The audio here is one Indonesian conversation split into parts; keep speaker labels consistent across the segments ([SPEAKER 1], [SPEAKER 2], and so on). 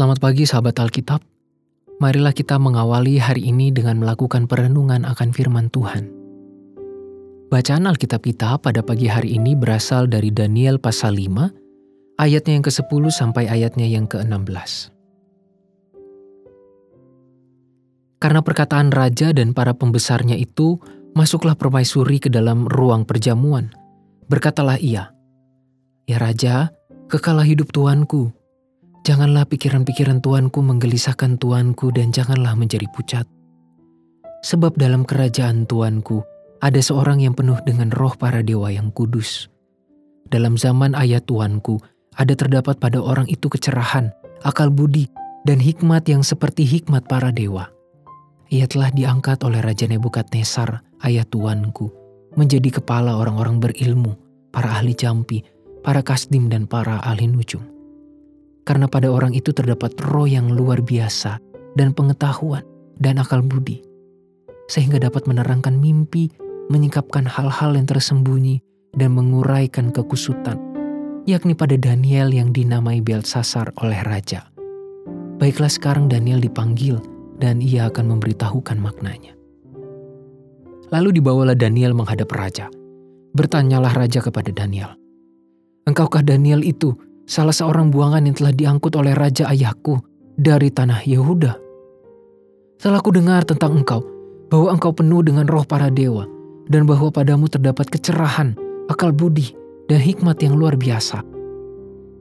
[SPEAKER 1] Selamat pagi sahabat Alkitab. Marilah kita mengawali hari ini dengan melakukan perenungan akan firman Tuhan. Bacaan Alkitab kita pada pagi hari ini berasal dari Daniel pasal 5, ayatnya yang ke-10 sampai ayatnya yang ke-16. Karena perkataan raja dan para pembesarnya itu, masuklah permaisuri ke dalam ruang perjamuan. Berkatalah ia, Ya Raja, kekalah hidup Tuanku, Janganlah pikiran-pikiran Tuanku menggelisahkan Tuanku dan janganlah menjadi pucat. Sebab dalam kerajaan Tuanku ada seorang yang penuh dengan roh para dewa yang kudus. Dalam zaman ayat Tuanku ada terdapat pada orang itu kecerahan, akal budi, dan hikmat yang seperti hikmat para dewa. Ia telah diangkat oleh Raja Nebukadnezar, ayat Tuanku, menjadi kepala orang-orang berilmu, para ahli jampi, para kasdim dan para ahli nujum karena pada orang itu terdapat roh yang luar biasa dan pengetahuan dan akal budi, sehingga dapat menerangkan mimpi, menyingkapkan hal-hal yang tersembunyi, dan menguraikan kekusutan, yakni pada Daniel yang dinamai Belsasar oleh raja. Baiklah sekarang Daniel dipanggil dan ia akan memberitahukan maknanya. Lalu dibawalah Daniel menghadap raja. Bertanyalah raja kepada Daniel, Engkaukah Daniel itu salah seorang buangan yang telah diangkut oleh raja ayahku dari tanah Yehuda. Setelah ku dengar tentang engkau, bahwa engkau penuh dengan roh para dewa, dan bahwa padamu terdapat kecerahan, akal budi, dan hikmat yang luar biasa.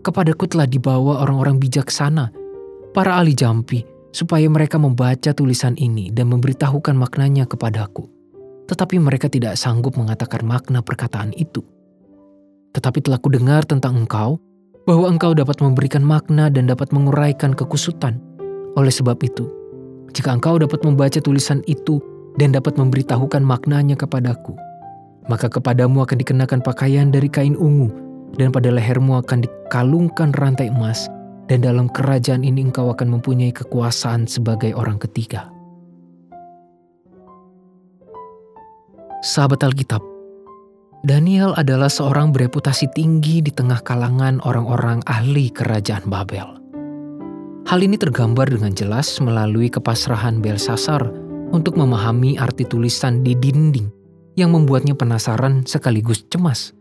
[SPEAKER 1] Kepadaku telah dibawa orang-orang bijaksana, para ahli jampi, supaya mereka membaca tulisan ini dan memberitahukan maknanya kepadaku. Tetapi mereka tidak sanggup mengatakan makna perkataan itu. Tetapi telah kudengar tentang engkau, bahwa engkau dapat memberikan makna dan dapat menguraikan kekusutan. Oleh sebab itu, jika engkau dapat membaca tulisan itu dan dapat memberitahukan maknanya kepadaku, maka kepadamu akan dikenakan pakaian dari kain ungu, dan pada lehermu akan dikalungkan rantai emas, dan dalam kerajaan ini engkau akan mempunyai kekuasaan sebagai orang ketiga. Sahabat Alkitab, Daniel adalah seorang bereputasi tinggi di tengah kalangan orang-orang ahli kerajaan Babel. Hal ini tergambar dengan jelas melalui kepasrahan Belsasar untuk memahami arti tulisan di dinding yang membuatnya penasaran sekaligus cemas.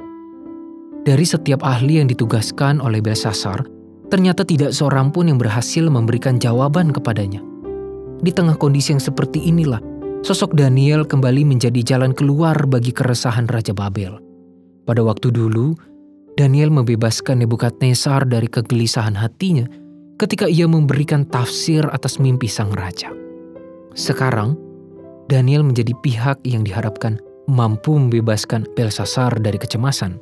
[SPEAKER 1] Dari setiap ahli yang ditugaskan oleh Belsasar, ternyata tidak seorang pun yang berhasil memberikan jawaban kepadanya. Di tengah kondisi yang seperti inilah, Sosok Daniel kembali menjadi jalan keluar bagi keresahan Raja Babel. Pada waktu dulu, Daniel membebaskan Nebukadnezar dari kegelisahan hatinya ketika ia memberikan tafsir atas mimpi sang raja. Sekarang, Daniel menjadi pihak yang diharapkan mampu membebaskan Belsasar dari kecemasan.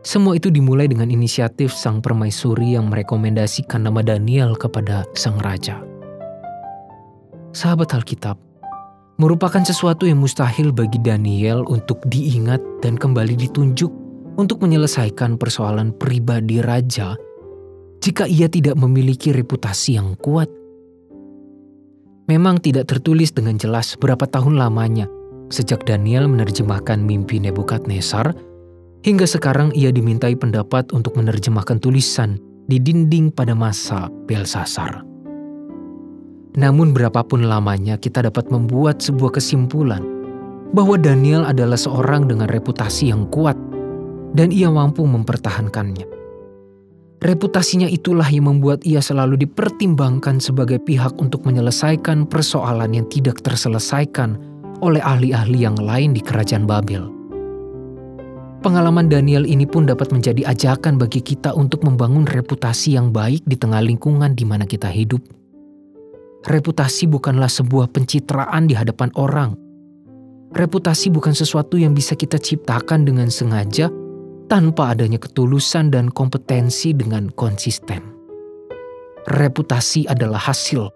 [SPEAKER 1] Semua itu dimulai dengan inisiatif sang permaisuri yang merekomendasikan nama Daniel kepada sang raja. Sahabat Alkitab, merupakan sesuatu yang mustahil bagi Daniel untuk diingat dan kembali ditunjuk untuk menyelesaikan persoalan pribadi raja jika ia tidak memiliki reputasi yang kuat. Memang tidak tertulis dengan jelas berapa tahun lamanya sejak Daniel menerjemahkan mimpi Nebukadnezar hingga sekarang ia dimintai pendapat untuk menerjemahkan tulisan di dinding pada masa Belsasar. Namun berapapun lamanya kita dapat membuat sebuah kesimpulan bahwa Daniel adalah seorang dengan reputasi yang kuat dan ia mampu mempertahankannya. Reputasinya itulah yang membuat ia selalu dipertimbangkan sebagai pihak untuk menyelesaikan persoalan yang tidak terselesaikan oleh ahli-ahli yang lain di kerajaan Babel. Pengalaman Daniel ini pun dapat menjadi ajakan bagi kita untuk membangun reputasi yang baik di tengah lingkungan di mana kita hidup Reputasi bukanlah sebuah pencitraan di hadapan orang. Reputasi bukan sesuatu yang bisa kita ciptakan dengan sengaja tanpa adanya ketulusan dan kompetensi dengan konsisten. Reputasi adalah hasil,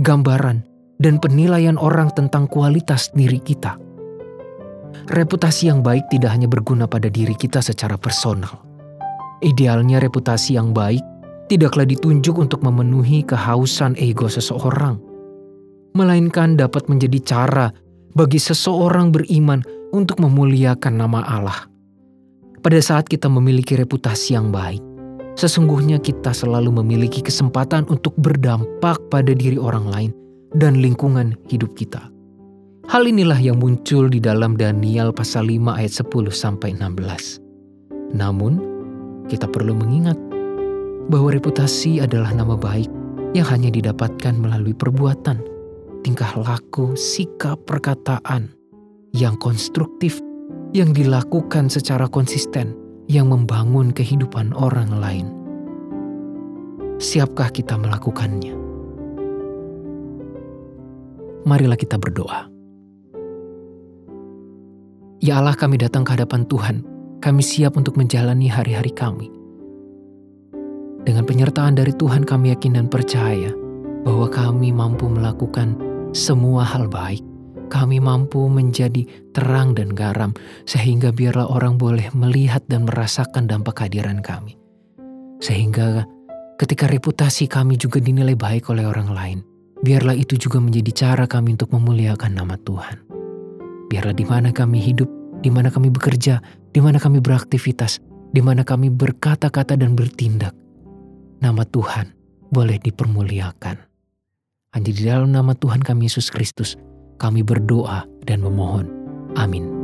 [SPEAKER 1] gambaran, dan penilaian orang tentang kualitas diri kita. Reputasi yang baik tidak hanya berguna pada diri kita secara personal. Idealnya reputasi yang baik tidaklah ditunjuk untuk memenuhi kehausan ego seseorang, melainkan dapat menjadi cara bagi seseorang beriman untuk memuliakan nama Allah. Pada saat kita memiliki reputasi yang baik, sesungguhnya kita selalu memiliki kesempatan untuk berdampak pada diri orang lain dan lingkungan hidup kita. Hal inilah yang muncul di dalam Daniel pasal 5 ayat 10 sampai 16. Namun, kita perlu mengingat bahwa reputasi adalah nama baik yang hanya didapatkan melalui perbuatan, tingkah laku, sikap, perkataan yang konstruktif yang dilakukan secara konsisten yang membangun kehidupan orang lain. Siapkah kita melakukannya? Marilah kita berdoa. Ya Allah, kami datang ke hadapan Tuhan. Kami siap untuk menjalani hari-hari kami. Dengan penyertaan dari Tuhan, kami yakin dan percaya bahwa kami mampu melakukan semua hal baik kami mampu menjadi terang dan garam, sehingga biarlah orang boleh melihat dan merasakan dampak kehadiran kami. Sehingga ketika reputasi kami juga dinilai baik oleh orang lain, biarlah itu juga menjadi cara kami untuk memuliakan nama Tuhan. Biarlah di mana kami hidup, di mana kami bekerja, di mana kami beraktivitas, di mana kami berkata-kata dan bertindak, nama Tuhan boleh dipermuliakan. Hanya di dalam nama Tuhan kami Yesus Kristus, kami berdoa dan memohon. Amin.